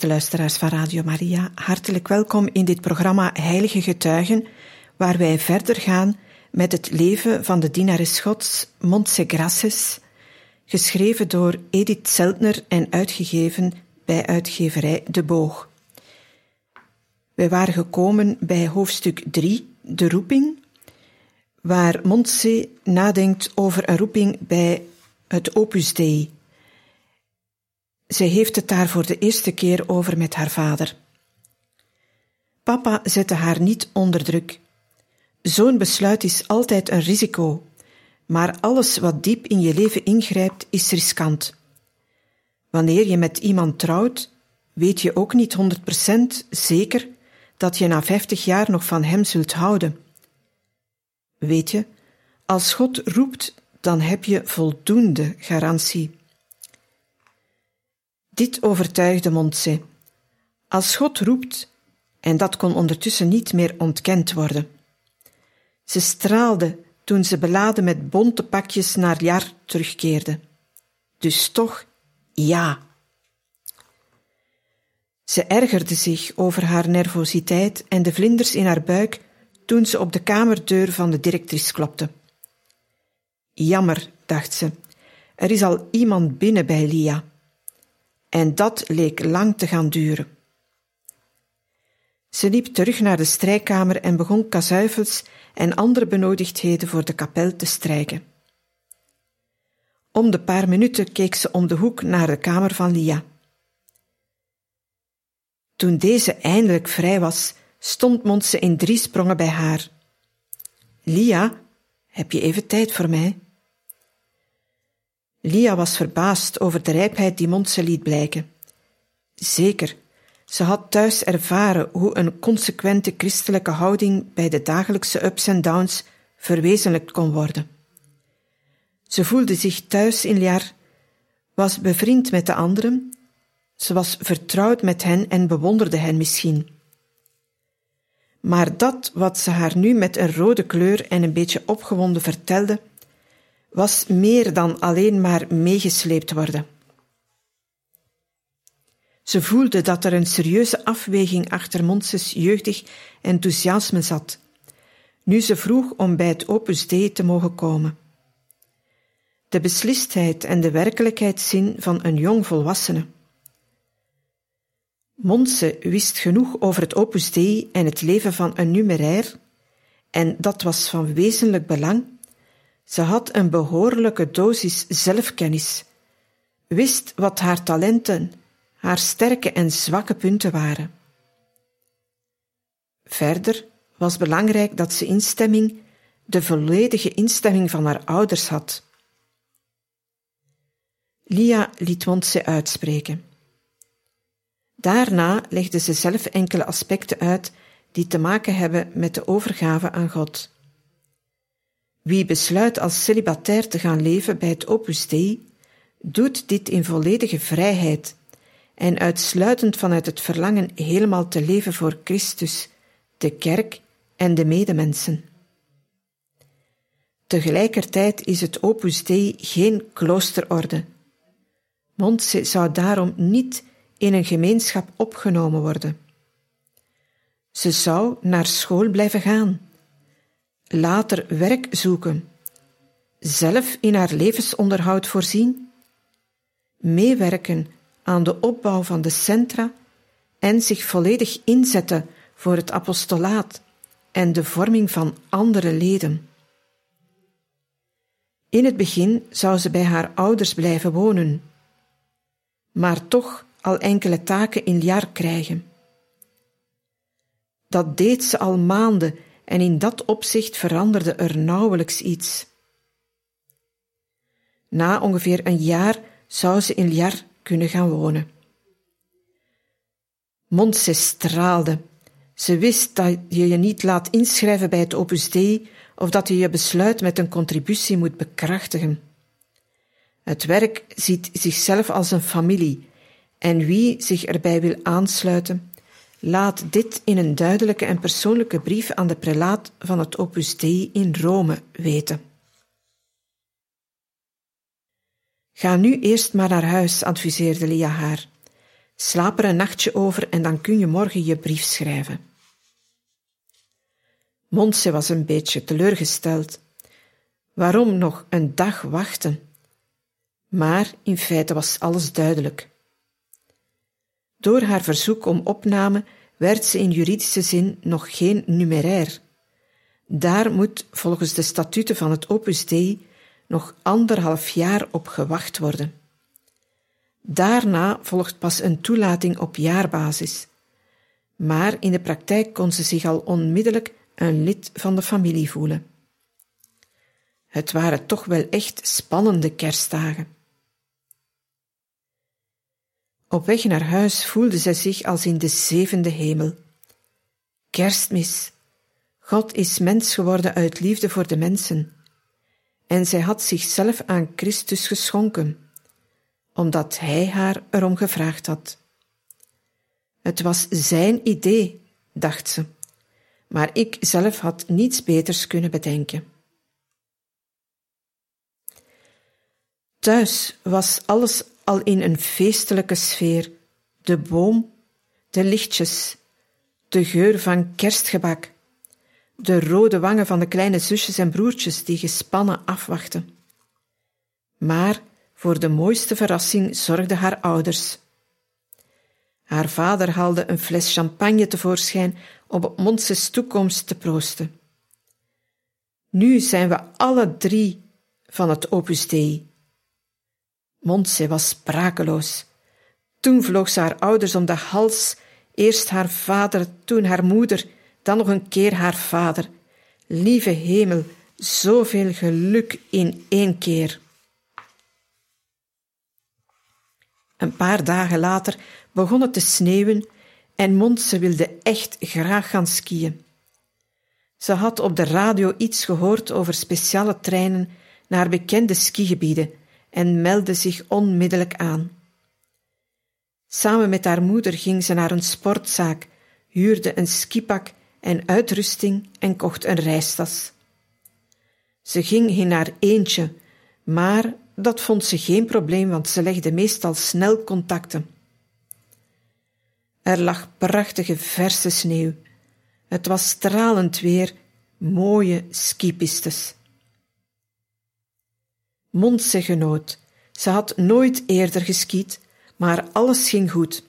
Beste luisteraars van Radio Maria, hartelijk welkom in dit programma Heilige Getuigen, waar wij verder gaan met het leven van de dienares Gods Montse Grasses, geschreven door Edith Zeltner en uitgegeven bij uitgeverij De Boog. Wij waren gekomen bij hoofdstuk 3, de roeping, waar Montse nadenkt over een roeping bij het Opus Dei, zij heeft het daar voor de eerste keer over met haar vader. Papa zette haar niet onder druk. Zo'n besluit is altijd een risico, maar alles wat diep in je leven ingrijpt is riskant. Wanneer je met iemand trouwt, weet je ook niet 100% zeker dat je na 50 jaar nog van hem zult houden. Weet je, als God roept, dan heb je voldoende garantie. Dit overtuigde Montse. Als God roept, en dat kon ondertussen niet meer ontkend worden. Ze straalde toen ze beladen met bonte pakjes naar Jar terugkeerde. Dus toch ja. Ze ergerde zich over haar nervositeit en de vlinders in haar buik toen ze op de kamerdeur van de directrice klopte. Jammer, dacht ze, er is al iemand binnen bij Lia en dat leek lang te gaan duren. Ze liep terug naar de strijkkamer en begon kazuifels en andere benodigdheden voor de kapel te strijken. Om de paar minuten keek ze om de hoek naar de kamer van Lia. Toen deze eindelijk vrij was, stond Montse in drie sprongen bij haar. Lia, heb je even tijd voor mij? Lia was verbaasd over de rijpheid die Montse liet blijken. Zeker, ze had thuis ervaren hoe een consequente christelijke houding bij de dagelijkse ups en downs verwezenlijkt kon worden. Ze voelde zich thuis in Liar, was bevriend met de anderen, ze was vertrouwd met hen en bewonderde hen misschien. Maar dat wat ze haar nu met een rode kleur en een beetje opgewonden vertelde, was meer dan alleen maar meegesleept worden. Ze voelde dat er een serieuze afweging achter Monses jeugdig enthousiasme zat, nu ze vroeg om bij het Opus Dei te mogen komen. De beslistheid en de werkelijkheidszin van een jong volwassene. Monse wist genoeg over het Opus Dei en het leven van een numerair, en dat was van wezenlijk belang ze had een behoorlijke dosis zelfkennis, wist wat haar talenten, haar sterke en zwakke punten waren. Verder was belangrijk dat ze instemming, de volledige instemming van haar ouders had. Lia liet Montse uitspreken. Daarna legde ze zelf enkele aspecten uit die te maken hebben met de overgave aan God. Wie besluit als celibatair te gaan leven bij het Opus Dei, doet dit in volledige vrijheid en uitsluitend vanuit het verlangen helemaal te leven voor Christus, de kerk en de medemensen. Tegelijkertijd is het Opus Dei geen kloosterorde. Montse zou daarom niet in een gemeenschap opgenomen worden. Ze zou naar school blijven gaan later werk zoeken, zelf in haar levensonderhoud voorzien, meewerken aan de opbouw van de centra en zich volledig inzetten voor het apostolaat en de vorming van andere leden. In het begin zou ze bij haar ouders blijven wonen, maar toch al enkele taken in jaar krijgen. Dat deed ze al maanden en in dat opzicht veranderde er nauwelijks iets. Na ongeveer een jaar zou ze in Liar kunnen gaan wonen. Montse straalde. Ze wist dat je je niet laat inschrijven bij het Opus Dei of dat je je besluit met een contributie moet bekrachtigen. Het werk ziet zichzelf als een familie en wie zich erbij wil aansluiten, laat dit in een duidelijke en persoonlijke brief aan de prelaat van het Opus Dei in Rome weten. Ga nu eerst maar naar huis, adviseerde Lia haar. Slaap er een nachtje over en dan kun je morgen je brief schrijven. Montse was een beetje teleurgesteld. Waarom nog een dag wachten? Maar in feite was alles duidelijk. Door haar verzoek om opname werd ze in juridische zin nog geen numerair. Daar moet volgens de statuten van het Opus Dei nog anderhalf jaar op gewacht worden. Daarna volgt pas een toelating op jaarbasis. Maar in de praktijk kon ze zich al onmiddellijk een lid van de familie voelen. Het waren toch wel echt spannende kerstdagen. Op weg naar huis voelde zij zich als in de zevende hemel. Kerstmis. God is mens geworden uit liefde voor de mensen. En zij had zichzelf aan Christus geschonken, omdat hij haar erom gevraagd had. Het was zijn idee, dacht ze, maar ik zelf had niets beters kunnen bedenken. Thuis was alles al in een feestelijke sfeer. De boom, de lichtjes, de geur van kerstgebak, de rode wangen van de kleine zusjes en broertjes die gespannen afwachten. Maar voor de mooiste verrassing zorgden haar ouders. Haar vader haalde een fles champagne tevoorschijn om op Monses toekomst te proosten. Nu zijn we alle drie van het Opus Dei. Montse was sprakeloos. Toen vloog ze haar ouders om de hals, eerst haar vader, toen haar moeder, dan nog een keer haar vader. Lieve hemel, zoveel geluk in één keer. Een paar dagen later begon het te sneeuwen en Montse wilde echt graag gaan skiën. Ze had op de radio iets gehoord over speciale treinen naar bekende skigebieden en meldde zich onmiddellijk aan. Samen met haar moeder ging ze naar een sportzaak, huurde een skipak en uitrusting en kocht een reistas. Ze ging in haar eentje, maar dat vond ze geen probleem, want ze legde meestal snel contacten. Er lag prachtige verse sneeuw. Het was stralend weer, mooie skipistes. Montse genoot. Ze had nooit eerder geskiet, maar alles ging goed.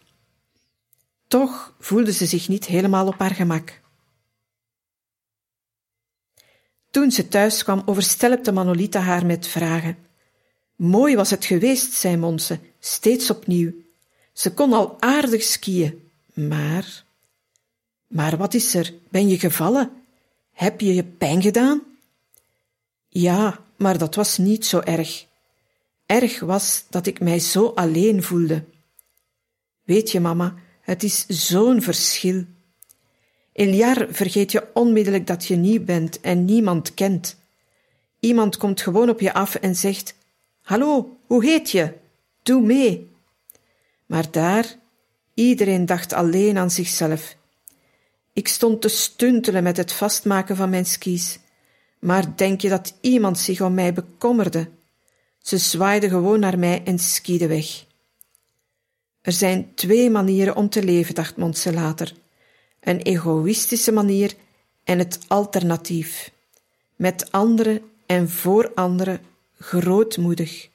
Toch voelde ze zich niet helemaal op haar gemak. Toen ze thuis kwam, overstelpte Manolita haar met vragen. Mooi was het geweest, zei Monse, steeds opnieuw. Ze kon al aardig skiën, maar... Maar wat is er? Ben je gevallen? Heb je je pijn gedaan? Ja, maar dat was niet zo erg. Erg was dat ik mij zo alleen voelde. Weet je, mama, het is zo'n verschil. In jaar vergeet je onmiddellijk dat je nieuw bent en niemand kent. Iemand komt gewoon op je af en zegt: Hallo, hoe heet je? Doe mee. Maar daar, iedereen dacht alleen aan zichzelf. Ik stond te stuntelen met het vastmaken van mijn skis. Maar denk je dat iemand zich om mij bekommerde? Ze zwaaide gewoon naar mij en skiede weg. Er zijn twee manieren om te leven, dacht Montse later. Een egoïstische manier en het alternatief. Met anderen en voor anderen grootmoedig.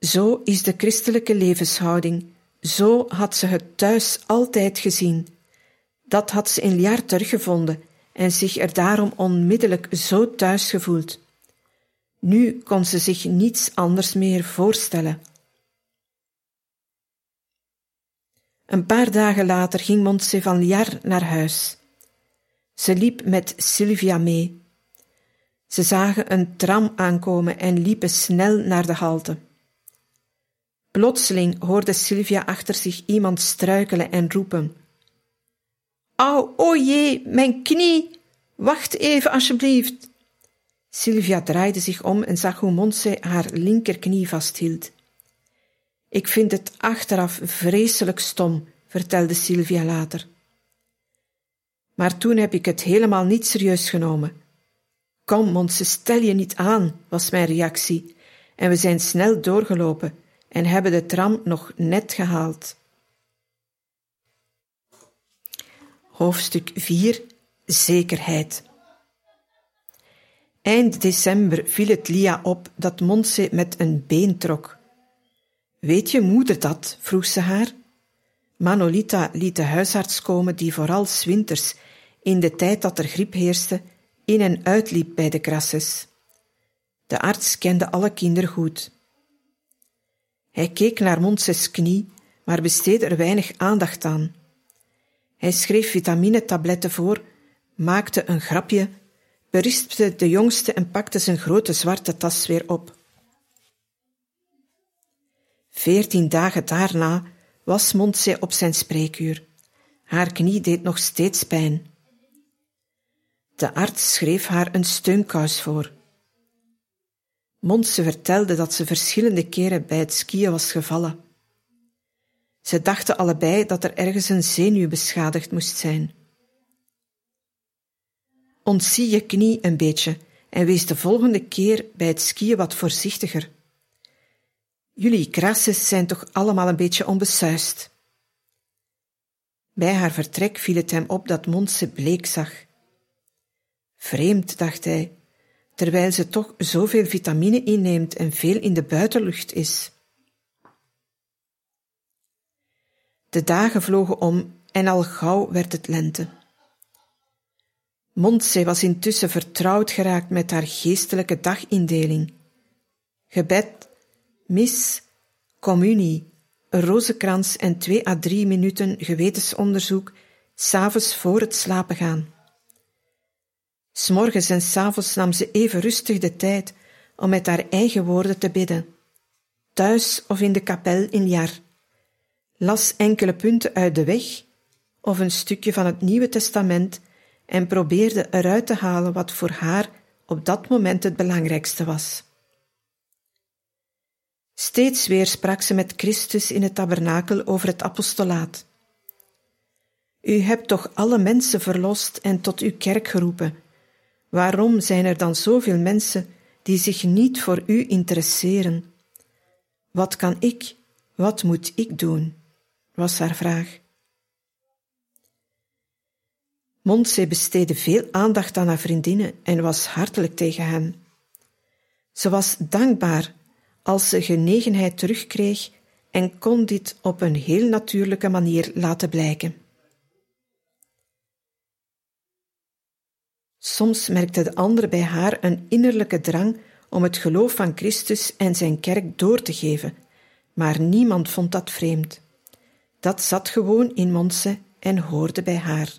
Zo is de christelijke levenshouding. Zo had ze het thuis altijd gezien. Dat had ze in Liar teruggevonden en zich er daarom onmiddellijk zo thuis gevoeld. Nu kon ze zich niets anders meer voorstellen. Een paar dagen later ging Montse van Liar naar huis. Ze liep met Sylvia mee. Ze zagen een tram aankomen en liepen snel naar de halte. Plotseling hoorde Sylvia achter zich iemand struikelen en roepen. Au, o jee, mijn knie! Wacht even, alsjeblieft! Sylvia draaide zich om en zag hoe Monse haar linkerknie vasthield. Ik vind het achteraf vreselijk stom, vertelde Sylvia later. Maar toen heb ik het helemaal niet serieus genomen. Kom, Monse, stel je niet aan, was mijn reactie, en we zijn snel doorgelopen en hebben de tram nog net gehaald. Hoofdstuk 4 Zekerheid Eind december viel het Lia op dat Monse met een been trok. Weet je moeder dat? vroeg ze haar. Manolita liet de huisarts komen die vooral winters, in de tijd dat er griep heerste, in en uitliep bij de krasses. De arts kende alle kinderen goed. Hij keek naar Monses knie, maar besteedde er weinig aandacht aan. Hij schreef vitaminetabletten voor, maakte een grapje, berispte de jongste en pakte zijn grote zwarte tas weer op. Veertien dagen daarna was Montse op zijn spreekuur. Haar knie deed nog steeds pijn. De arts schreef haar een steunkous voor. Montse vertelde dat ze verschillende keren bij het skiën was gevallen. Ze dachten allebei dat er ergens een zenuw beschadigd moest zijn. Ontzie je knie een beetje en wees de volgende keer bij het skiën wat voorzichtiger. Jullie krasses zijn toch allemaal een beetje onbesuist. Bij haar vertrek viel het hem op dat Montse bleek zag. Vreemd, dacht hij, terwijl ze toch zoveel vitamine inneemt en veel in de buitenlucht is. De dagen vlogen om en al gauw werd het lente. Montse was intussen vertrouwd geraakt met haar geestelijke dagindeling. Gebed, mis, communie, een rozenkrans en twee à drie minuten gewetensonderzoek, s'avonds voor het slapen gaan. S'morgens en s'avonds nam ze even rustig de tijd om met haar eigen woorden te bidden, thuis of in de kapel in Jar. Las enkele punten uit de weg of een stukje van het Nieuwe Testament en probeerde eruit te halen wat voor haar op dat moment het belangrijkste was. Steeds weer sprak ze met Christus in het tabernakel over het apostolaat. U hebt toch alle mensen verlost en tot uw kerk geroepen. Waarom zijn er dan zoveel mensen die zich niet voor u interesseren? Wat kan ik, wat moet ik doen? Was haar vraag. Montse besteedde veel aandacht aan haar vriendinnen en was hartelijk tegen hen. Ze was dankbaar als ze genegenheid terugkreeg en kon dit op een heel natuurlijke manier laten blijken. Soms merkte de ander bij haar een innerlijke drang om het geloof van Christus en zijn kerk door te geven, maar niemand vond dat vreemd. Dat zat gewoon in Monse en hoorde bij haar.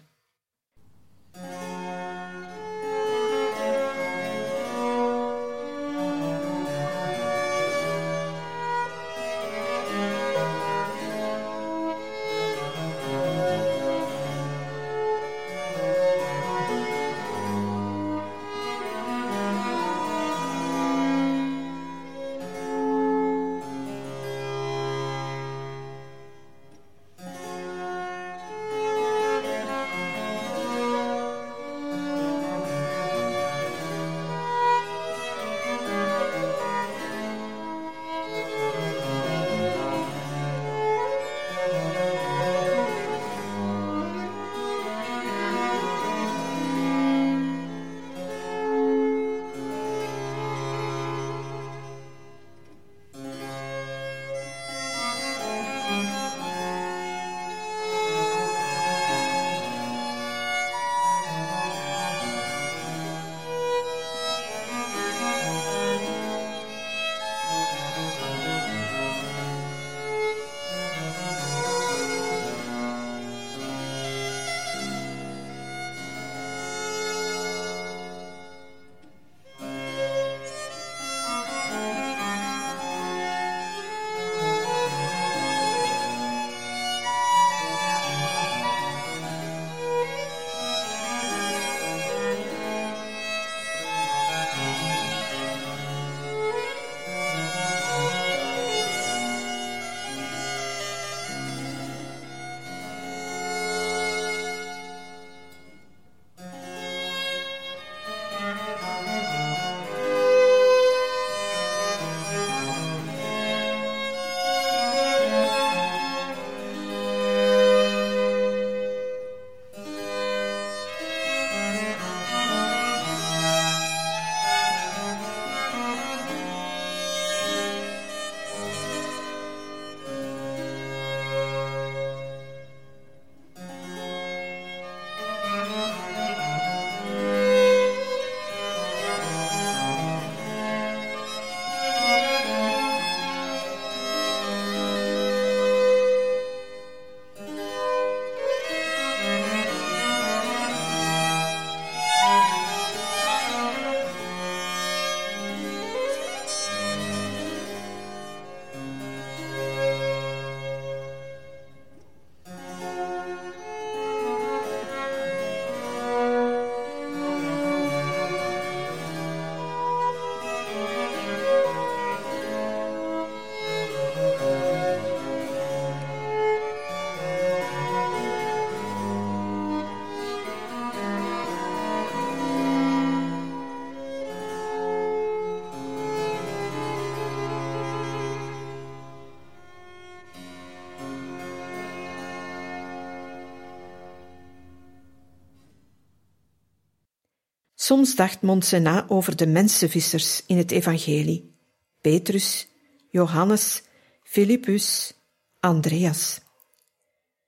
Soms dacht Montse na over de mensenvissers in het evangelie. Petrus, Johannes, Philippus, Andreas.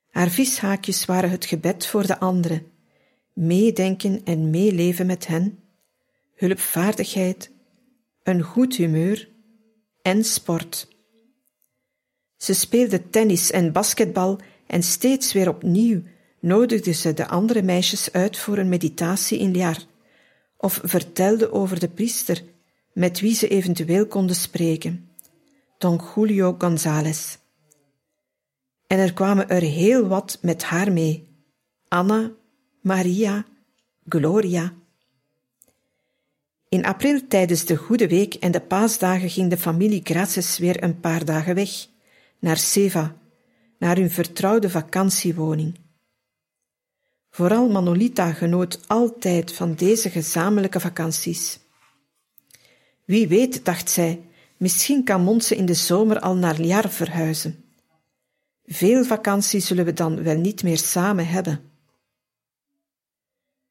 Haar vishaakjes waren het gebed voor de anderen, meedenken en meeleven met hen, hulpvaardigheid, een goed humeur en sport. Ze speelde tennis en basketbal en steeds weer opnieuw nodigde ze de andere meisjes uit voor een meditatie in Liar of vertelde over de priester met wie ze eventueel konden spreken, Don Julio González. En er kwamen er heel wat met haar mee: Anna, Maria, Gloria. In april tijdens de Goede Week en de paasdagen ging de familie Graces weer een paar dagen weg, naar Seva, naar hun vertrouwde vakantiewoning. Vooral Manolita genoot altijd van deze gezamenlijke vakanties. Wie weet, dacht zij, misschien kan Monse in de zomer al naar Liar verhuizen. Veel vakanties zullen we dan wel niet meer samen hebben.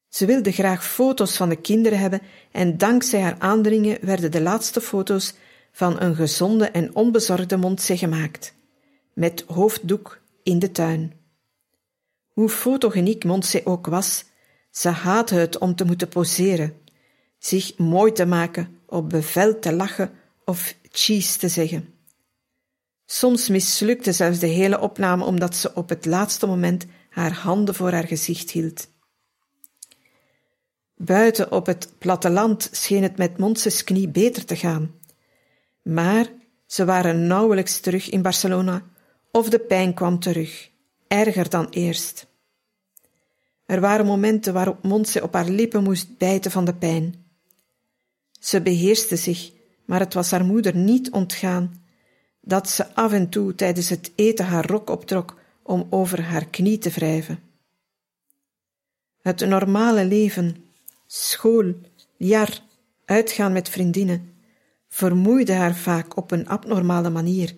Ze wilde graag foto's van de kinderen hebben en dankzij haar aandringen werden de laatste foto's van een gezonde en onbezorgde Montse gemaakt, met hoofddoek in de tuin. Hoe fotogeniek Montse ook was, ze haatte het om te moeten poseren, zich mooi te maken, op bevel te lachen of cheese te zeggen. Soms mislukte zelfs de hele opname omdat ze op het laatste moment haar handen voor haar gezicht hield. Buiten op het platteland scheen het met Montses knie beter te gaan. Maar ze waren nauwelijks terug in Barcelona of de pijn kwam terug erger dan eerst. Er waren momenten waarop Montse op haar lippen moest bijten van de pijn. Ze beheerste zich, maar het was haar moeder niet ontgaan dat ze af en toe tijdens het eten haar rok optrok om over haar knie te wrijven. Het normale leven, school, jaar, uitgaan met vriendinnen, vermoeide haar vaak op een abnormale manier.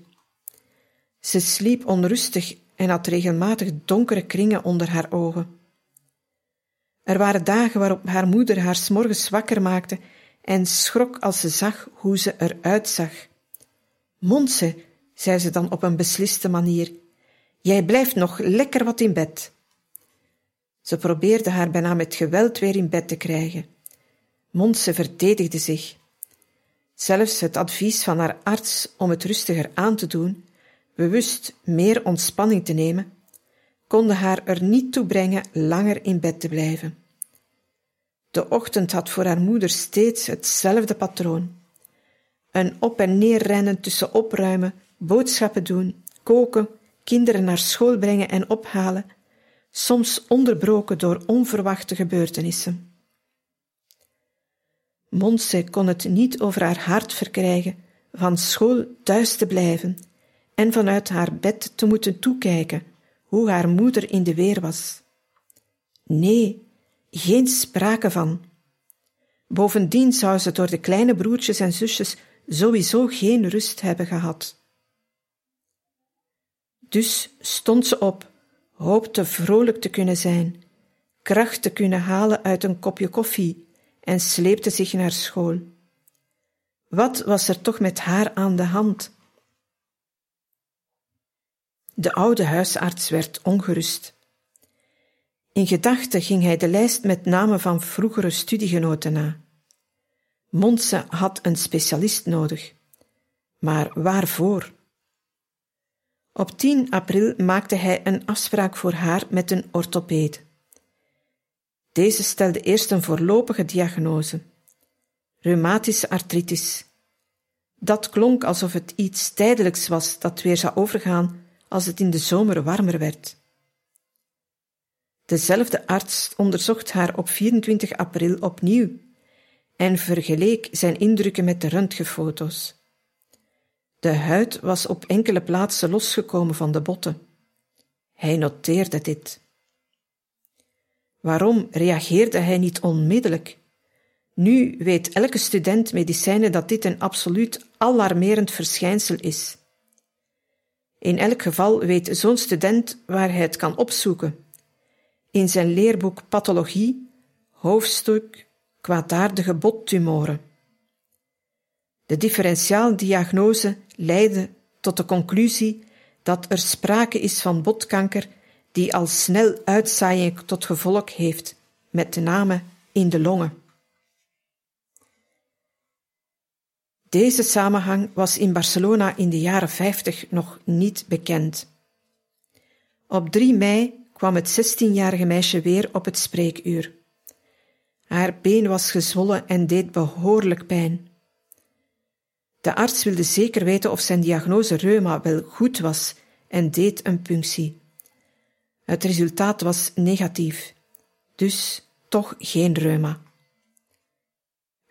Ze sliep onrustig en had regelmatig donkere kringen onder haar ogen. Er waren dagen waarop haar moeder haar s'morgens wakker maakte en schrok als ze zag hoe ze eruit zag. Monse, zei ze dan op een besliste manier, jij blijft nog lekker wat in bed. Ze probeerde haar bijna met geweld weer in bed te krijgen. Monse verdedigde zich. Zelfs het advies van haar arts om het rustiger aan te doen bewust meer ontspanning te nemen, konden haar er niet toe brengen langer in bed te blijven. De ochtend had voor haar moeder steeds hetzelfde patroon. Een op en neer rennen tussen opruimen, boodschappen doen, koken, kinderen naar school brengen en ophalen, soms onderbroken door onverwachte gebeurtenissen. Monse kon het niet over haar hart verkrijgen van school thuis te blijven en vanuit haar bed te moeten toekijken hoe haar moeder in de weer was. Nee, geen sprake van. Bovendien zou ze door de kleine broertjes en zusjes sowieso geen rust hebben gehad. Dus stond ze op, hoopte vrolijk te kunnen zijn, kracht te kunnen halen uit een kopje koffie en sleepte zich naar school. Wat was er toch met haar aan de hand? De oude huisarts werd ongerust. In gedachten ging hij de lijst met namen van vroegere studiegenoten na. Monse had een specialist nodig. Maar waarvoor? Op 10 april maakte hij een afspraak voor haar met een orthopeed. Deze stelde eerst een voorlopige diagnose: reumatische artritis. Dat klonk alsof het iets tijdelijks was dat weer zou overgaan als het in de zomer warmer werd. Dezelfde arts onderzocht haar op 24 april opnieuw en vergeleek zijn indrukken met de röntgenfoto's. De huid was op enkele plaatsen losgekomen van de botten. Hij noteerde dit. Waarom reageerde hij niet onmiddellijk? Nu weet elke student medicijnen dat dit een absoluut alarmerend verschijnsel is. In elk geval weet zo'n student waar hij het kan opzoeken. In zijn leerboek Pathologie, hoofdstuk kwaadaardige bottumoren. De differentiaaldiagnose leidde tot de conclusie dat er sprake is van botkanker die al snel uitzaaiing tot gevolg heeft, met name in de longen. Deze samenhang was in Barcelona in de jaren 50 nog niet bekend. Op 3 mei kwam het 16-jarige meisje weer op het spreekuur. Haar been was gezwollen en deed behoorlijk pijn. De arts wilde zeker weten of zijn diagnose reuma wel goed was en deed een punctie. Het resultaat was negatief, dus toch geen reuma.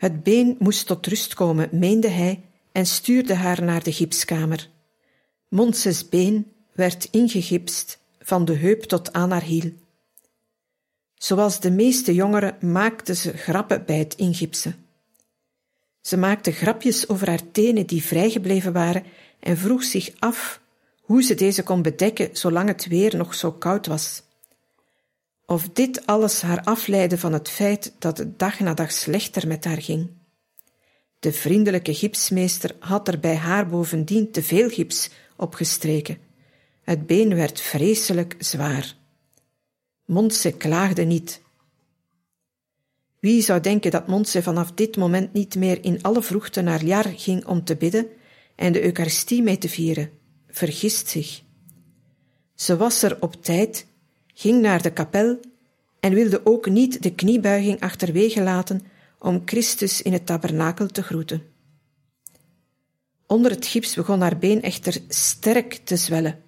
Het been moest tot rust komen, meende hij, en stuurde haar naar de gipskamer. Monses been werd ingegipst van de heup tot aan haar hiel. Zoals de meeste jongeren maakte ze grappen bij het ingipsen. Ze maakte grapjes over haar tenen die vrijgebleven waren en vroeg zich af hoe ze deze kon bedekken zolang het weer nog zo koud was. Of dit alles haar afleidde van het feit dat het dag na dag slechter met haar ging. De vriendelijke gipsmeester had er bij haar bovendien te veel gips opgestreken. Het been werd vreselijk zwaar. Montse klaagde niet. Wie zou denken dat Montse vanaf dit moment niet meer in alle vroegte naar Jar ging om te bidden en de Eucharistie mee te vieren? Vergist zich. Ze was er op tijd, ging naar de kapel en wilde ook niet de kniebuiging achterwege laten om Christus in het tabernakel te groeten. Onder het gips begon haar been echter sterk te zwellen.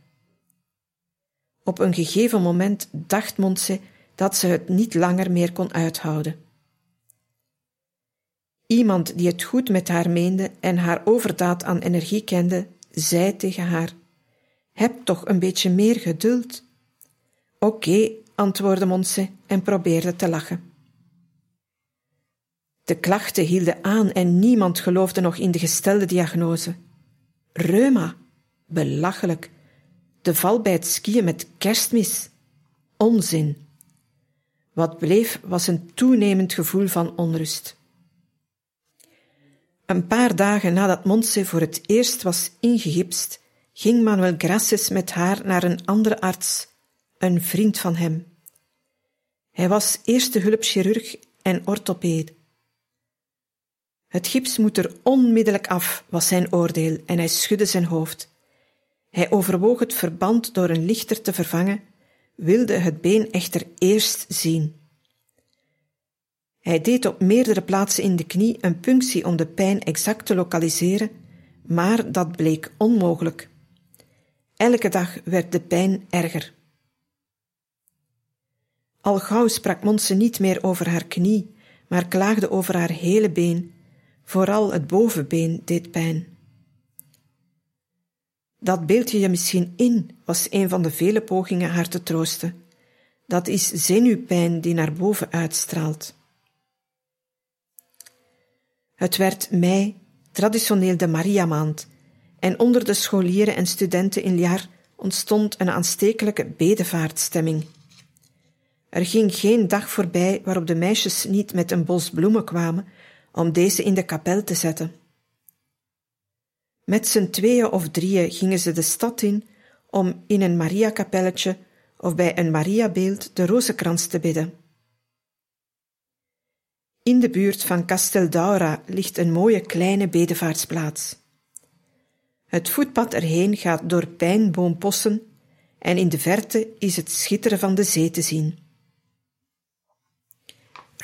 Op een gegeven moment dacht Montse dat ze het niet langer meer kon uithouden. Iemand die het goed met haar meende en haar overdaad aan energie kende, zei tegen haar: Heb toch een beetje meer geduld. Oké, antwoordde Monse en probeerde te lachen. De klachten hielden aan en niemand geloofde nog in de gestelde diagnose. Reuma, belachelijk. De val bij het skiën met kerstmis. Onzin. Wat bleef was een toenemend gevoel van onrust. Een paar dagen nadat Montse voor het eerst was ingegipst, ging Manuel Graces met haar naar een andere arts, een vriend van hem. Hij was eerste hulpchirurg en orthopeed. Het gips moet er onmiddellijk af, was zijn oordeel, en hij schudde zijn hoofd. Hij overwoog het verband door een lichter te vervangen, wilde het been echter eerst zien. Hij deed op meerdere plaatsen in de knie een punctie om de pijn exact te lokaliseren, maar dat bleek onmogelijk. Elke dag werd de pijn erger. Al gauw sprak Monse niet meer over haar knie, maar klaagde over haar hele been. Vooral het bovenbeen deed pijn. Dat beeld je je misschien in, was een van de vele pogingen haar te troosten. Dat is zenuwpijn die naar boven uitstraalt. Het werd mei, traditioneel de Mariamaand, en onder de scholieren en studenten in Liar ontstond een aanstekelijke bedevaartstemming. Er ging geen dag voorbij waarop de meisjes niet met een bos bloemen kwamen om deze in de kapel te zetten. Met z'n tweeën of drieën gingen ze de stad in om in een Maria-kapelletje of bij een Mariabeeld de rozenkrans te bidden. In de buurt van Casteldaura ligt een mooie kleine bedevaartsplaats. Het voetpad erheen gaat door pijnboompossen en in de verte is het schitteren van de zee te zien.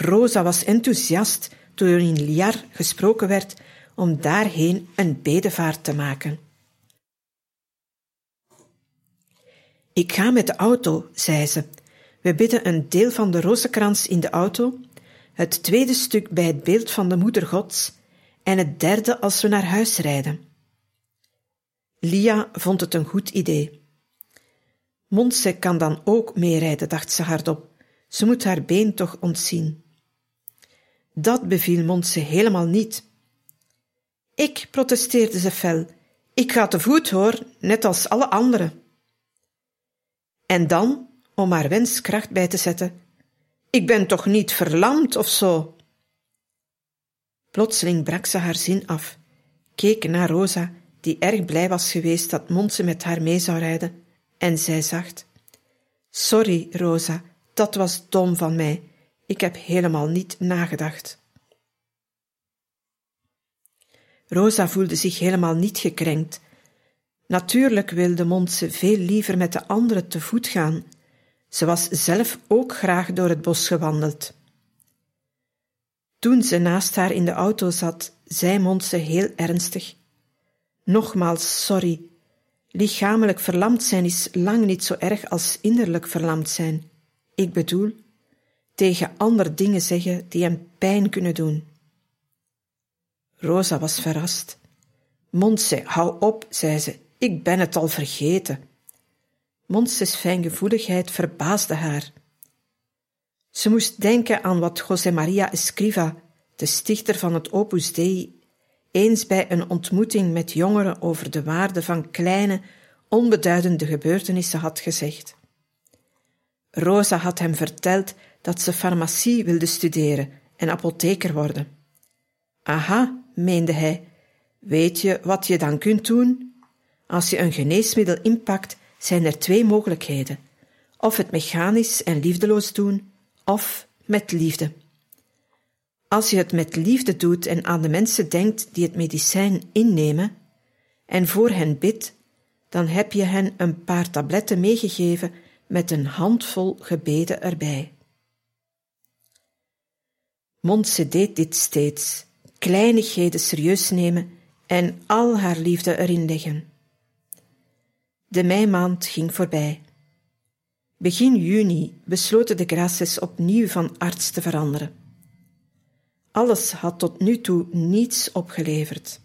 Rosa was enthousiast toen er in Liar gesproken werd om daarheen een bedevaart te maken. Ik ga met de auto, zei ze. We bidden een deel van de rozenkrans in de auto het tweede stuk bij het beeld van de Moeder Gods en het derde als we naar huis rijden. Lia vond het een goed idee. Montse kan dan ook meerijden, dacht ze hardop. Ze moet haar been toch ontzien. Dat beviel Montse helemaal niet. Ik, protesteerde ze fel, ik ga te voet hoor, net als alle anderen. En dan, om haar wens kracht bij te zetten, ik ben toch niet verlamd of zo? Plotseling brak ze haar zin af, keek naar Rosa, die erg blij was geweest dat Monse met haar mee zou rijden, en zei zacht: Sorry, Rosa, dat was dom van mij. Ik heb helemaal niet nagedacht. Rosa voelde zich helemaal niet gekrenkt. Natuurlijk wilde Monse veel liever met de anderen te voet gaan. Ze was zelf ook graag door het bos gewandeld. Toen ze naast haar in de auto zat, zei Monse heel ernstig: Nogmaals sorry. Lichamelijk verlamd zijn is lang niet zo erg als innerlijk verlamd zijn. Ik bedoel, tegen andere dingen zeggen die hem pijn kunnen doen. Rosa was verrast. Montse, hou op, zei ze, ik ben het al vergeten. Montse's fijngevoeligheid verbaasde haar. Ze moest denken aan wat José Maria Escriva, de stichter van het Opus Dei, eens bij een ontmoeting met jongeren over de waarde van kleine, onbeduidende gebeurtenissen had gezegd. Rosa had hem verteld dat ze farmacie wilde studeren en apotheker worden. Aha, meende hij, weet je wat je dan kunt doen? Als je een geneesmiddel inpakt, zijn er twee mogelijkheden: of het mechanisch en liefdeloos doen, of met liefde. Als je het met liefde doet en aan de mensen denkt die het medicijn innemen, en voor hen bidt, dan heb je hen een paar tabletten meegegeven met een handvol gebeden erbij. Montse deed dit steeds, kleinigheden serieus nemen en al haar liefde erin leggen. De meimaand ging voorbij. Begin juni besloten de Graces opnieuw van arts te veranderen. Alles had tot nu toe niets opgeleverd.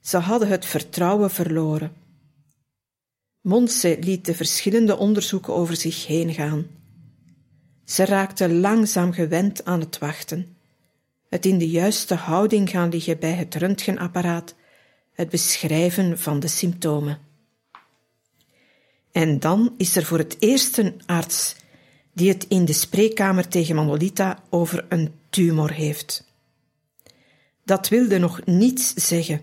Ze hadden het vertrouwen verloren. Monse liet de verschillende onderzoeken over zich heen gaan. Ze raakte langzaam gewend aan het wachten, het in de juiste houding gaan liggen bij het röntgenapparaat, het beschrijven van de symptomen. En dan is er voor het eerst een arts die het in de spreekkamer tegen Manolita over een tumor heeft. Dat wilde nog niets zeggen.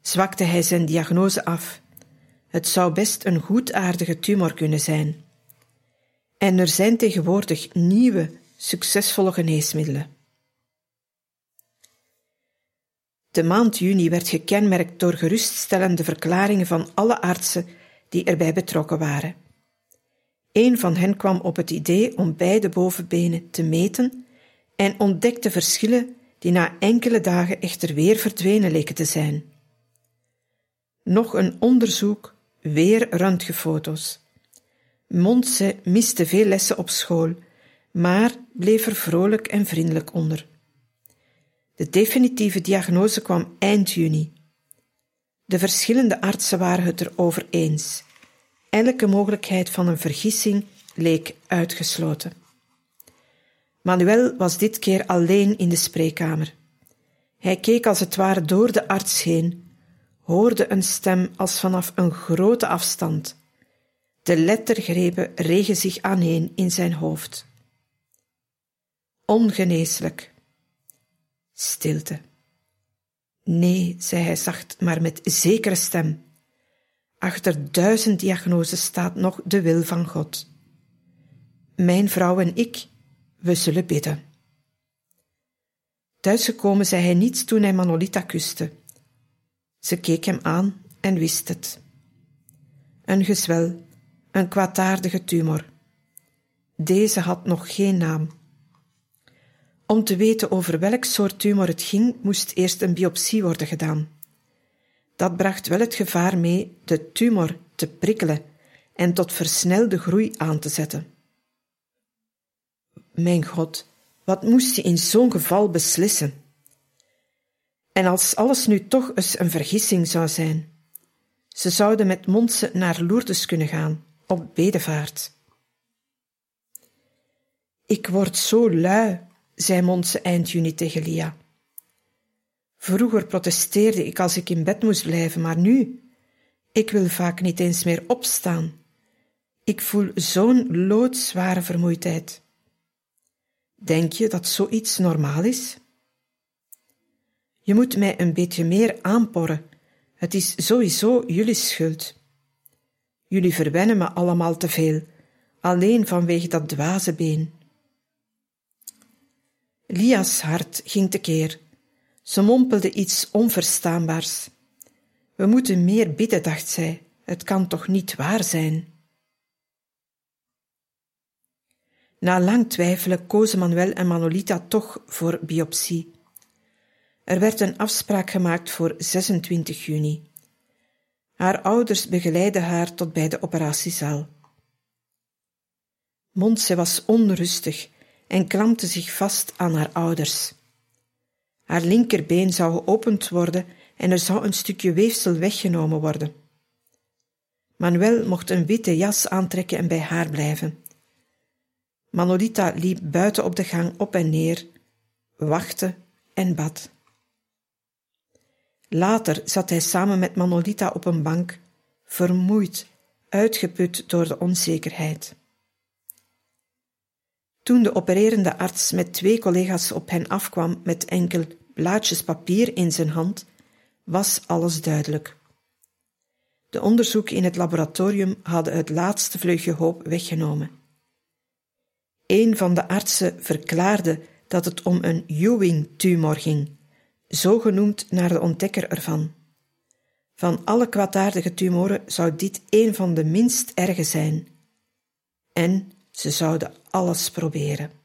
Zwakte hij zijn diagnose af. Het zou best een goedaardige tumor kunnen zijn. En er zijn tegenwoordig nieuwe, succesvolle geneesmiddelen. De maand juni werd gekenmerkt door geruststellende verklaringen van alle artsen die erbij betrokken waren. Een van hen kwam op het idee om beide bovenbenen te meten en ontdekte verschillen die na enkele dagen echter weer verdwenen leken te zijn. Nog een onderzoek, weer röntgenfoto's. Montse miste veel lessen op school, maar bleef er vrolijk en vriendelijk onder. De definitieve diagnose kwam eind juni. De verschillende artsen waren het erover eens. Elke mogelijkheid van een vergissing leek uitgesloten. Manuel was dit keer alleen in de spreekkamer. Hij keek als het ware door de arts heen, hoorde een stem als vanaf een grote afstand. De lettergrepen regen zich aaneen in zijn hoofd. Ongeneeslijk. Stilte. Nee, zei hij zacht, maar met zekere stem. Achter duizend diagnoses staat nog de wil van God. Mijn vrouw en ik, we zullen bidden. Thuisgekomen zei hij niets toen hij Manolita kuste. Ze keek hem aan en wist het. Een gezwel, een kwaadaardige tumor. Deze had nog geen naam. Om te weten over welk soort tumor het ging, moest eerst een biopsie worden gedaan. Dat bracht wel het gevaar mee de tumor te prikkelen en tot versnelde groei aan te zetten. Mijn God, wat moest je in zo'n geval beslissen? En als alles nu toch eens een vergissing zou zijn? Ze zouden met Monse naar Lourdes kunnen gaan, op bedevaart. Ik word zo lui, zei Monse eind juni tegen Lia. Vroeger protesteerde ik als ik in bed moest blijven, maar nu, ik wil vaak niet eens meer opstaan. Ik voel zo'n loodzware vermoeidheid. Denk je dat zoiets normaal is? Je moet mij een beetje meer aanporren. Het is sowieso jullie schuld. Jullie verwennen me allemaal te veel, alleen vanwege dat dwaze been. Lia's hart ging tekeer. Ze mompelde iets onverstaanbaars. We moeten meer bidden, dacht zij. Het kan toch niet waar zijn? Na lang twijfelen kozen Manuel en Manolita toch voor biopsie. Er werd een afspraak gemaakt voor 26 juni. Haar ouders begeleidden haar tot bij de operatiezaal. Montse was onrustig en klampte zich vast aan haar ouders. Haar linkerbeen zou geopend worden en er zou een stukje weefsel weggenomen worden. Manuel mocht een witte jas aantrekken en bij haar blijven. Manolita liep buiten op de gang op en neer, wachtte en bad. Later zat hij samen met Manolita op een bank, vermoeid, uitgeput door de onzekerheid. Toen de opererende arts met twee collega's op hen afkwam met enkel blaadjes papier in zijn hand, was alles duidelijk. De onderzoeken in het laboratorium hadden het laatste vleugje hoop weggenomen. Een van de artsen verklaarde dat het om een Ewing-tumor ging, zo genoemd naar de ontdekker ervan. Van alle kwaadaardige tumoren zou dit een van de minst erge zijn. En ze zouden alles proberen.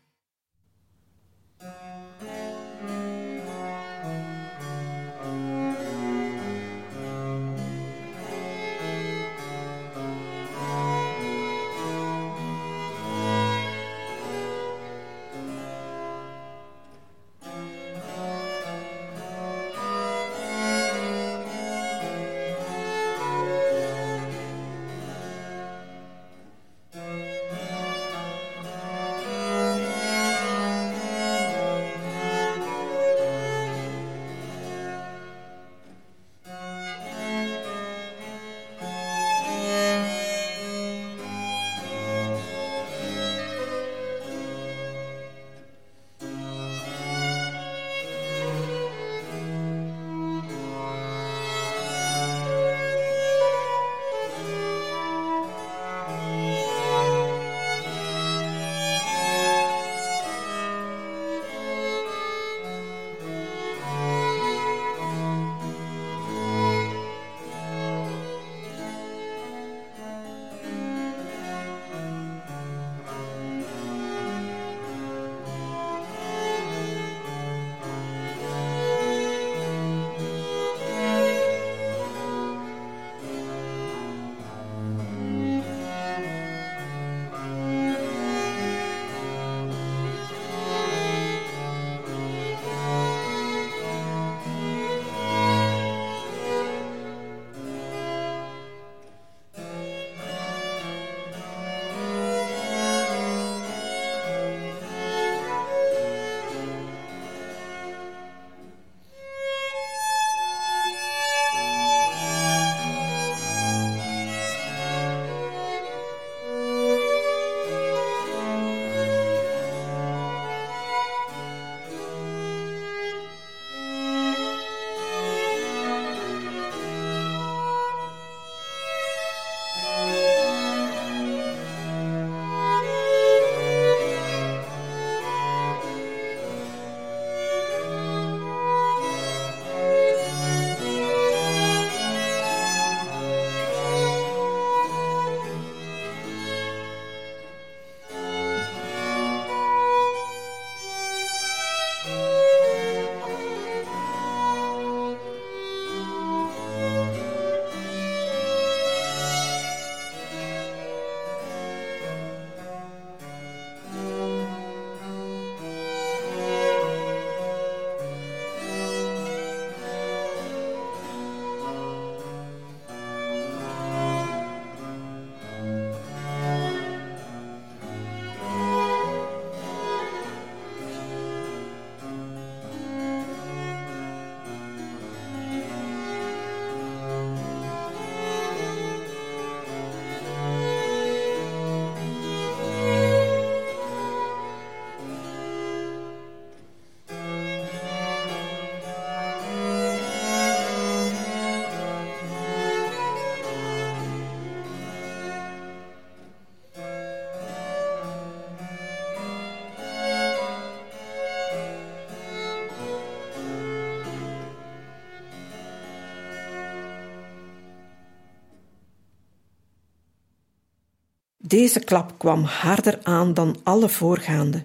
Deze klap kwam harder aan dan alle voorgaande.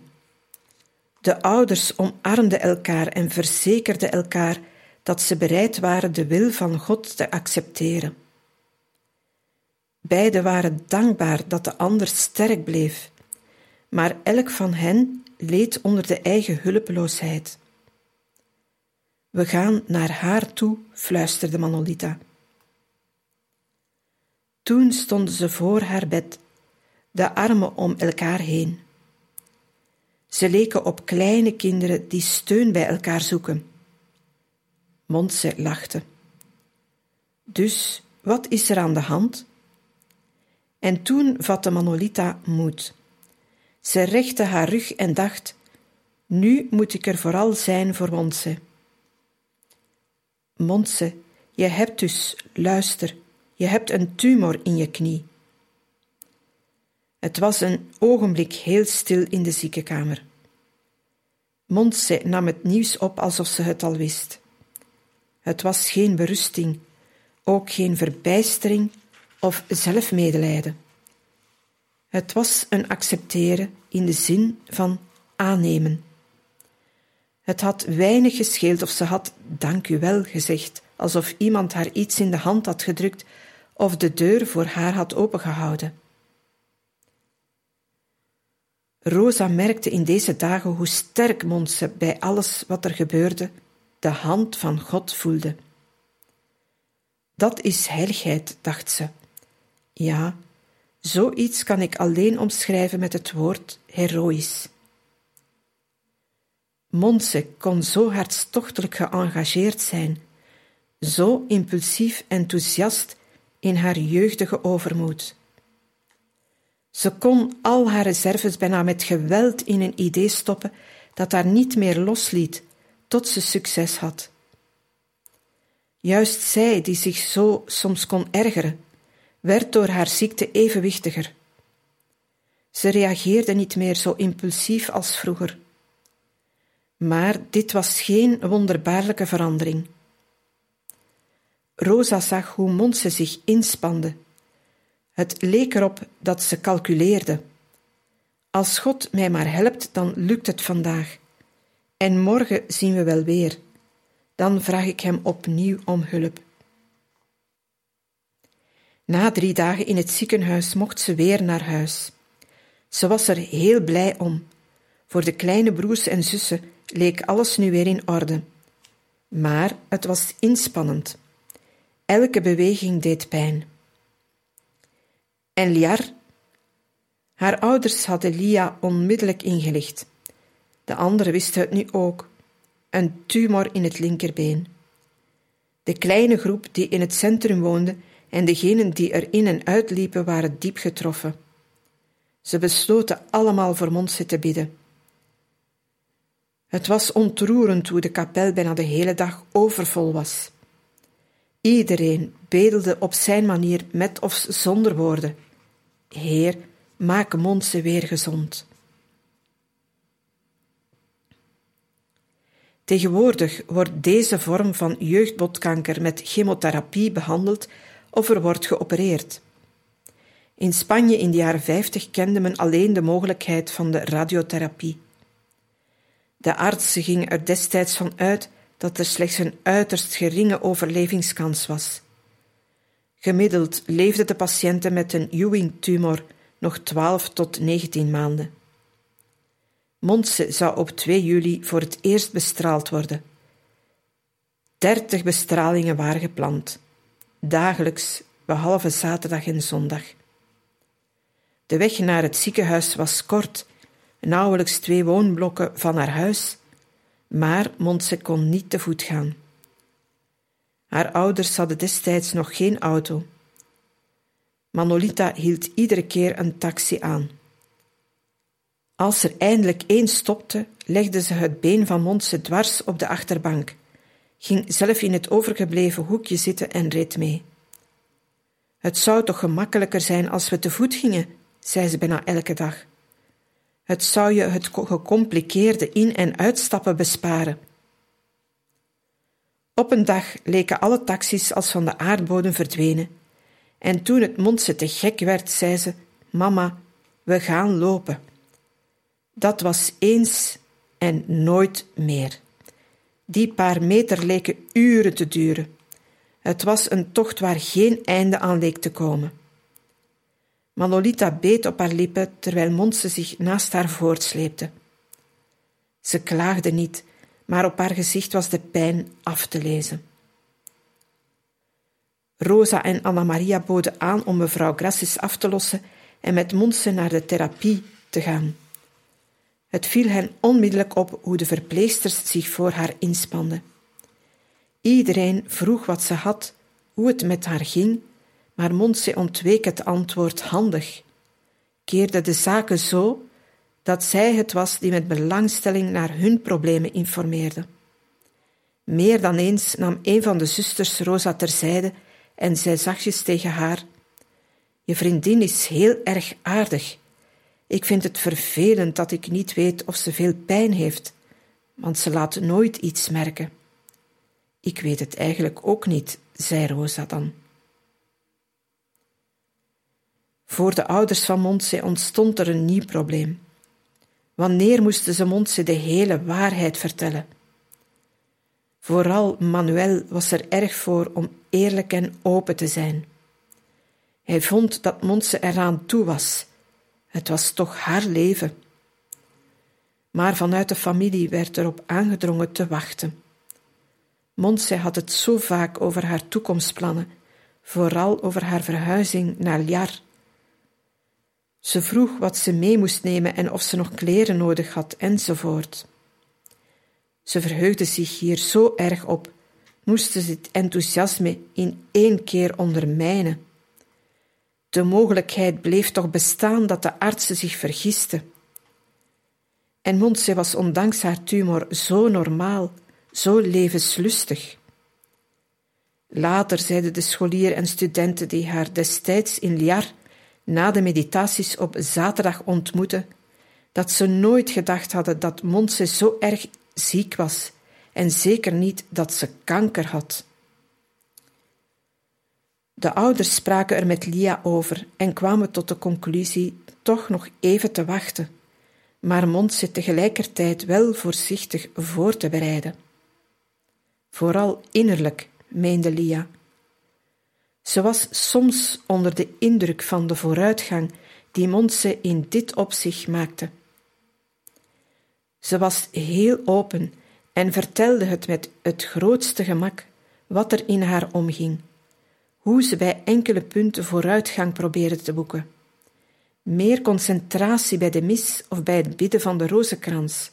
De ouders omarmden elkaar en verzekerden elkaar dat ze bereid waren de wil van God te accepteren. Beiden waren dankbaar dat de ander sterk bleef, maar elk van hen leed onder de eigen hulpeloosheid. We gaan naar haar toe, fluisterde Manolita. Toen stonden ze voor haar bed, de armen om elkaar heen. Ze leken op kleine kinderen die steun bij elkaar zoeken. Montse lachte. Dus wat is er aan de hand? En toen vatte Manolita moed. Ze rechte haar rug en dacht: Nu moet ik er vooral zijn voor Montse. Montse, je hebt dus, luister, je hebt een tumor in je knie. Het was een ogenblik heel stil in de ziekenkamer. Montse nam het nieuws op alsof ze het al wist. Het was geen berusting, ook geen verbijstering of zelfmedelijden. Het was een accepteren in de zin van aannemen. Het had weinig gescheeld of ze had dank u wel gezegd, alsof iemand haar iets in de hand had gedrukt of de deur voor haar had opengehouden. Rosa merkte in deze dagen hoe sterk Monse bij alles wat er gebeurde de hand van God voelde. Dat is heiligheid, dacht ze. Ja, zoiets kan ik alleen omschrijven met het woord heroïs. Monse kon zo hartstochtelijk geëngageerd zijn, zo impulsief enthousiast in haar jeugdige overmoed. Ze kon al haar reserves bijna met geweld in een idee stoppen dat haar niet meer losliet tot ze succes had. Juist zij, die zich zo soms kon ergeren, werd door haar ziekte evenwichtiger. Ze reageerde niet meer zo impulsief als vroeger. Maar dit was geen wonderbaarlijke verandering. Rosa zag hoe Monse zich inspande. Het leek erop dat ze calculeerde. Als God mij maar helpt, dan lukt het vandaag. En morgen zien we wel weer. Dan vraag ik hem opnieuw om hulp. Na drie dagen in het ziekenhuis mocht ze weer naar huis. Ze was er heel blij om. Voor de kleine broers en zussen leek alles nu weer in orde. Maar het was inspannend. Elke beweging deed pijn. En Liar? Haar ouders hadden Lia onmiddellijk ingelicht. De anderen wisten het nu ook. Een tumor in het linkerbeen. De kleine groep die in het centrum woonde en degenen die er in en uitliepen waren diep getroffen. Ze besloten allemaal voor Monse te bidden. Het was ontroerend hoe de kapel bijna de hele dag overvol was. Iedereen bedelde op zijn manier met of zonder woorden. Heer, maak Monse weer gezond. Tegenwoordig wordt deze vorm van jeugdbotkanker met chemotherapie behandeld of er wordt geopereerd. In Spanje in de jaren 50 kende men alleen de mogelijkheid van de radiotherapie. De artsen gingen er destijds van uit dat er slechts een uiterst geringe overlevingskans was. Gemiddeld leefden de patiënten met een Ewing-tumor nog 12 tot 19 maanden. Montse zou op 2 juli voor het eerst bestraald worden. Dertig bestralingen waren gepland, dagelijks, behalve zaterdag en zondag. De weg naar het ziekenhuis was kort, nauwelijks twee woonblokken van haar huis, maar Montse kon niet te voet gaan. Haar ouders hadden destijds nog geen auto. Manolita hield iedere keer een taxi aan. Als er eindelijk één stopte, legde ze het been van Montse dwars op de achterbank, ging zelf in het overgebleven hoekje zitten en reed mee. Het zou toch gemakkelijker zijn als we te voet gingen, zei ze bijna elke dag. Het zou je het gecompliceerde in- en uitstappen besparen. Op een dag leken alle taxis als van de aardbodem verdwenen, en toen het Montse te gek werd, zei ze: Mama, we gaan lopen. Dat was eens en nooit meer. Die paar meter leken uren te duren. Het was een tocht waar geen einde aan leek te komen. Manolita beet op haar lippen terwijl Monse zich naast haar voortsleepte. Ze klaagde niet, maar op haar gezicht was de pijn af te lezen. Rosa en Anna Maria boden aan om mevrouw Grassis af te lossen en met Monse naar de therapie te gaan. Het viel hen onmiddellijk op hoe de verpleegsters zich voor haar inspanden. Iedereen vroeg wat ze had, hoe het met haar ging, maar Monse ontweek het antwoord handig, keerde de zaken zo dat zij het was die met belangstelling naar hun problemen informeerde. Meer dan eens nam een van de zusters Rosa terzijde en zei zachtjes tegen haar: Je vriendin is heel erg aardig. Ik vind het vervelend dat ik niet weet of ze veel pijn heeft, want ze laat nooit iets merken. Ik weet het eigenlijk ook niet, zei Rosa dan. Voor de ouders van Montse ontstond er een nieuw probleem. Wanneer moesten ze Montse de hele waarheid vertellen? Vooral Manuel was er erg voor om eerlijk en open te zijn. Hij vond dat Montse eraan toe was. Het was toch haar leven. Maar vanuit de familie werd erop aangedrongen te wachten. Montse had het zo vaak over haar toekomstplannen, vooral over haar verhuizing naar Jar. Ze vroeg wat ze mee moest nemen en of ze nog kleren nodig had, enzovoort. Ze verheugde zich hier zo erg op, moesten ze het enthousiasme in één keer ondermijnen. De mogelijkheid bleef toch bestaan dat de artsen zich vergisten. En Montse was ondanks haar tumor zo normaal, zo levenslustig. Later zeiden de scholieren en studenten die haar destijds in Liar na de meditaties op zaterdag ontmoetten, dat ze nooit gedacht hadden dat Montse zo erg ziek was en zeker niet dat ze kanker had. De ouders spraken er met Lia over en kwamen tot de conclusie toch nog even te wachten, maar Montse tegelijkertijd wel voorzichtig voor te bereiden. Vooral innerlijk, meende Lia. Ze was soms onder de indruk van de vooruitgang die Montse in dit opzicht maakte. Ze was heel open en vertelde het met het grootste gemak wat er in haar omging, hoe ze bij enkele punten vooruitgang probeerde te boeken. Meer concentratie bij de mis of bij het bidden van de rozenkrans.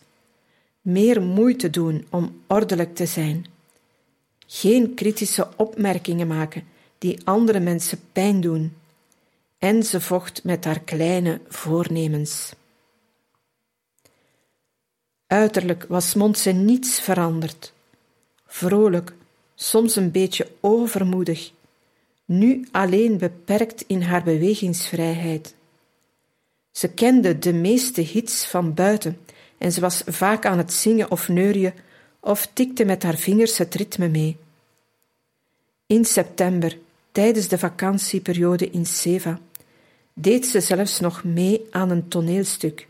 Meer moeite doen om ordelijk te zijn. Geen kritische opmerkingen maken die andere mensen pijn doen. En ze vocht met haar kleine voornemens. Uiterlijk was Montse niets veranderd. Vrolijk, soms een beetje overmoedig, nu alleen beperkt in haar bewegingsvrijheid. Ze kende de meeste hits van buiten en ze was vaak aan het zingen of neurien of tikte met haar vingers het ritme mee. In september, tijdens de vakantieperiode in Seva, deed ze zelfs nog mee aan een toneelstuk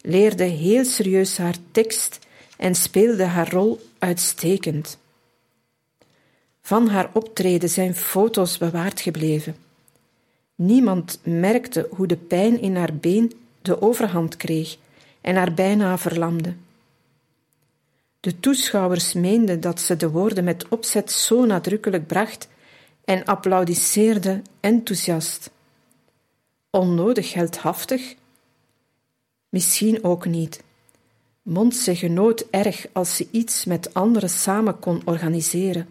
leerde heel serieus haar tekst en speelde haar rol uitstekend. Van haar optreden zijn foto's bewaard gebleven. Niemand merkte hoe de pijn in haar been de overhand kreeg en haar bijna verlamde. De toeschouwers meenden dat ze de woorden met opzet zo nadrukkelijk bracht en applaudisseerden enthousiast. Onnodig heldhaftig, Misschien ook niet. Montse genoot erg als ze iets met anderen samen kon organiseren,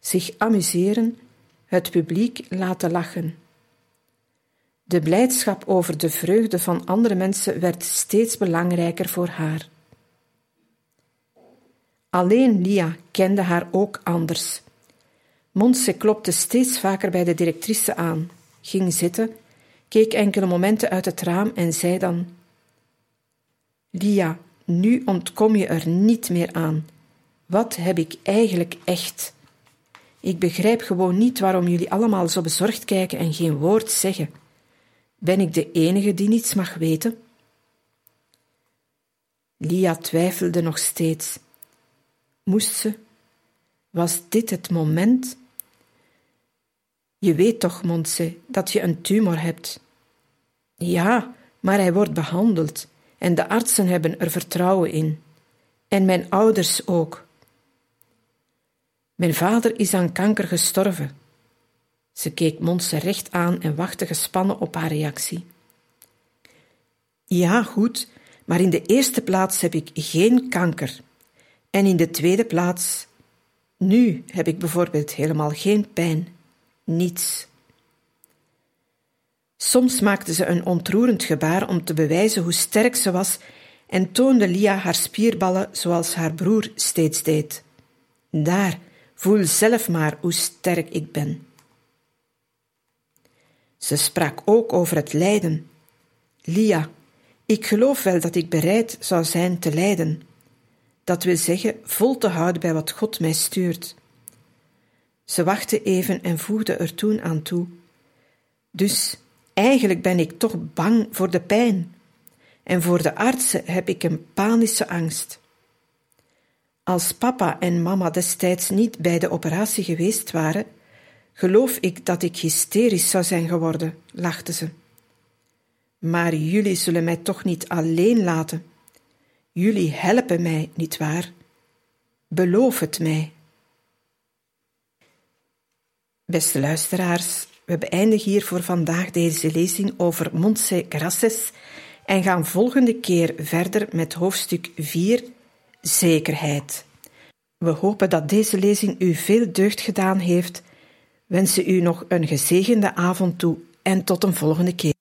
zich amuseren, het publiek laten lachen. De blijdschap over de vreugde van andere mensen werd steeds belangrijker voor haar. Alleen Lia kende haar ook anders. Montse klopte steeds vaker bij de directrice aan, ging zitten, keek enkele momenten uit het raam en zei dan: Lia, nu ontkom je er niet meer aan. Wat heb ik eigenlijk echt? Ik begrijp gewoon niet waarom jullie allemaal zo bezorgd kijken en geen woord zeggen. Ben ik de enige die niets mag weten? Lia twijfelde nog steeds. Moest ze? Was dit het moment? Je weet toch, Montse, dat je een tumor hebt. Ja, maar hij wordt behandeld en de artsen hebben er vertrouwen in. En mijn ouders ook. Mijn vader is aan kanker gestorven. Ze keek Montse recht aan en wachtte gespannen op haar reactie. Ja, goed, maar in de eerste plaats heb ik geen kanker. En in de tweede plaats, nu heb ik bijvoorbeeld helemaal geen pijn. Niets. Soms maakte ze een ontroerend gebaar om te bewijzen hoe sterk ze was en toonde Lia haar spierballen zoals haar broer steeds deed. Daar, voel zelf maar hoe sterk ik ben. Ze sprak ook over het lijden. Lia, ik geloof wel dat ik bereid zou zijn te lijden. Dat wil zeggen, vol te houden bij wat God mij stuurt. Ze wachtte even en voegde er toen aan toe. Dus eigenlijk ben ik toch bang voor de pijn. En voor de artsen heb ik een panische angst. Als papa en mama destijds niet bij de operatie geweest waren, geloof ik dat ik hysterisch zou zijn geworden, lachte ze. Maar jullie zullen mij toch niet alleen laten. Jullie helpen mij, niet waar? Beloof het mij. Beste luisteraars, we beëindigen hier voor vandaag deze lezing over Montse Grasses en gaan volgende keer verder met hoofdstuk 4, zekerheid. We hopen dat deze lezing u veel deugd gedaan heeft, wensen u nog een gezegende avond toe en tot een volgende keer.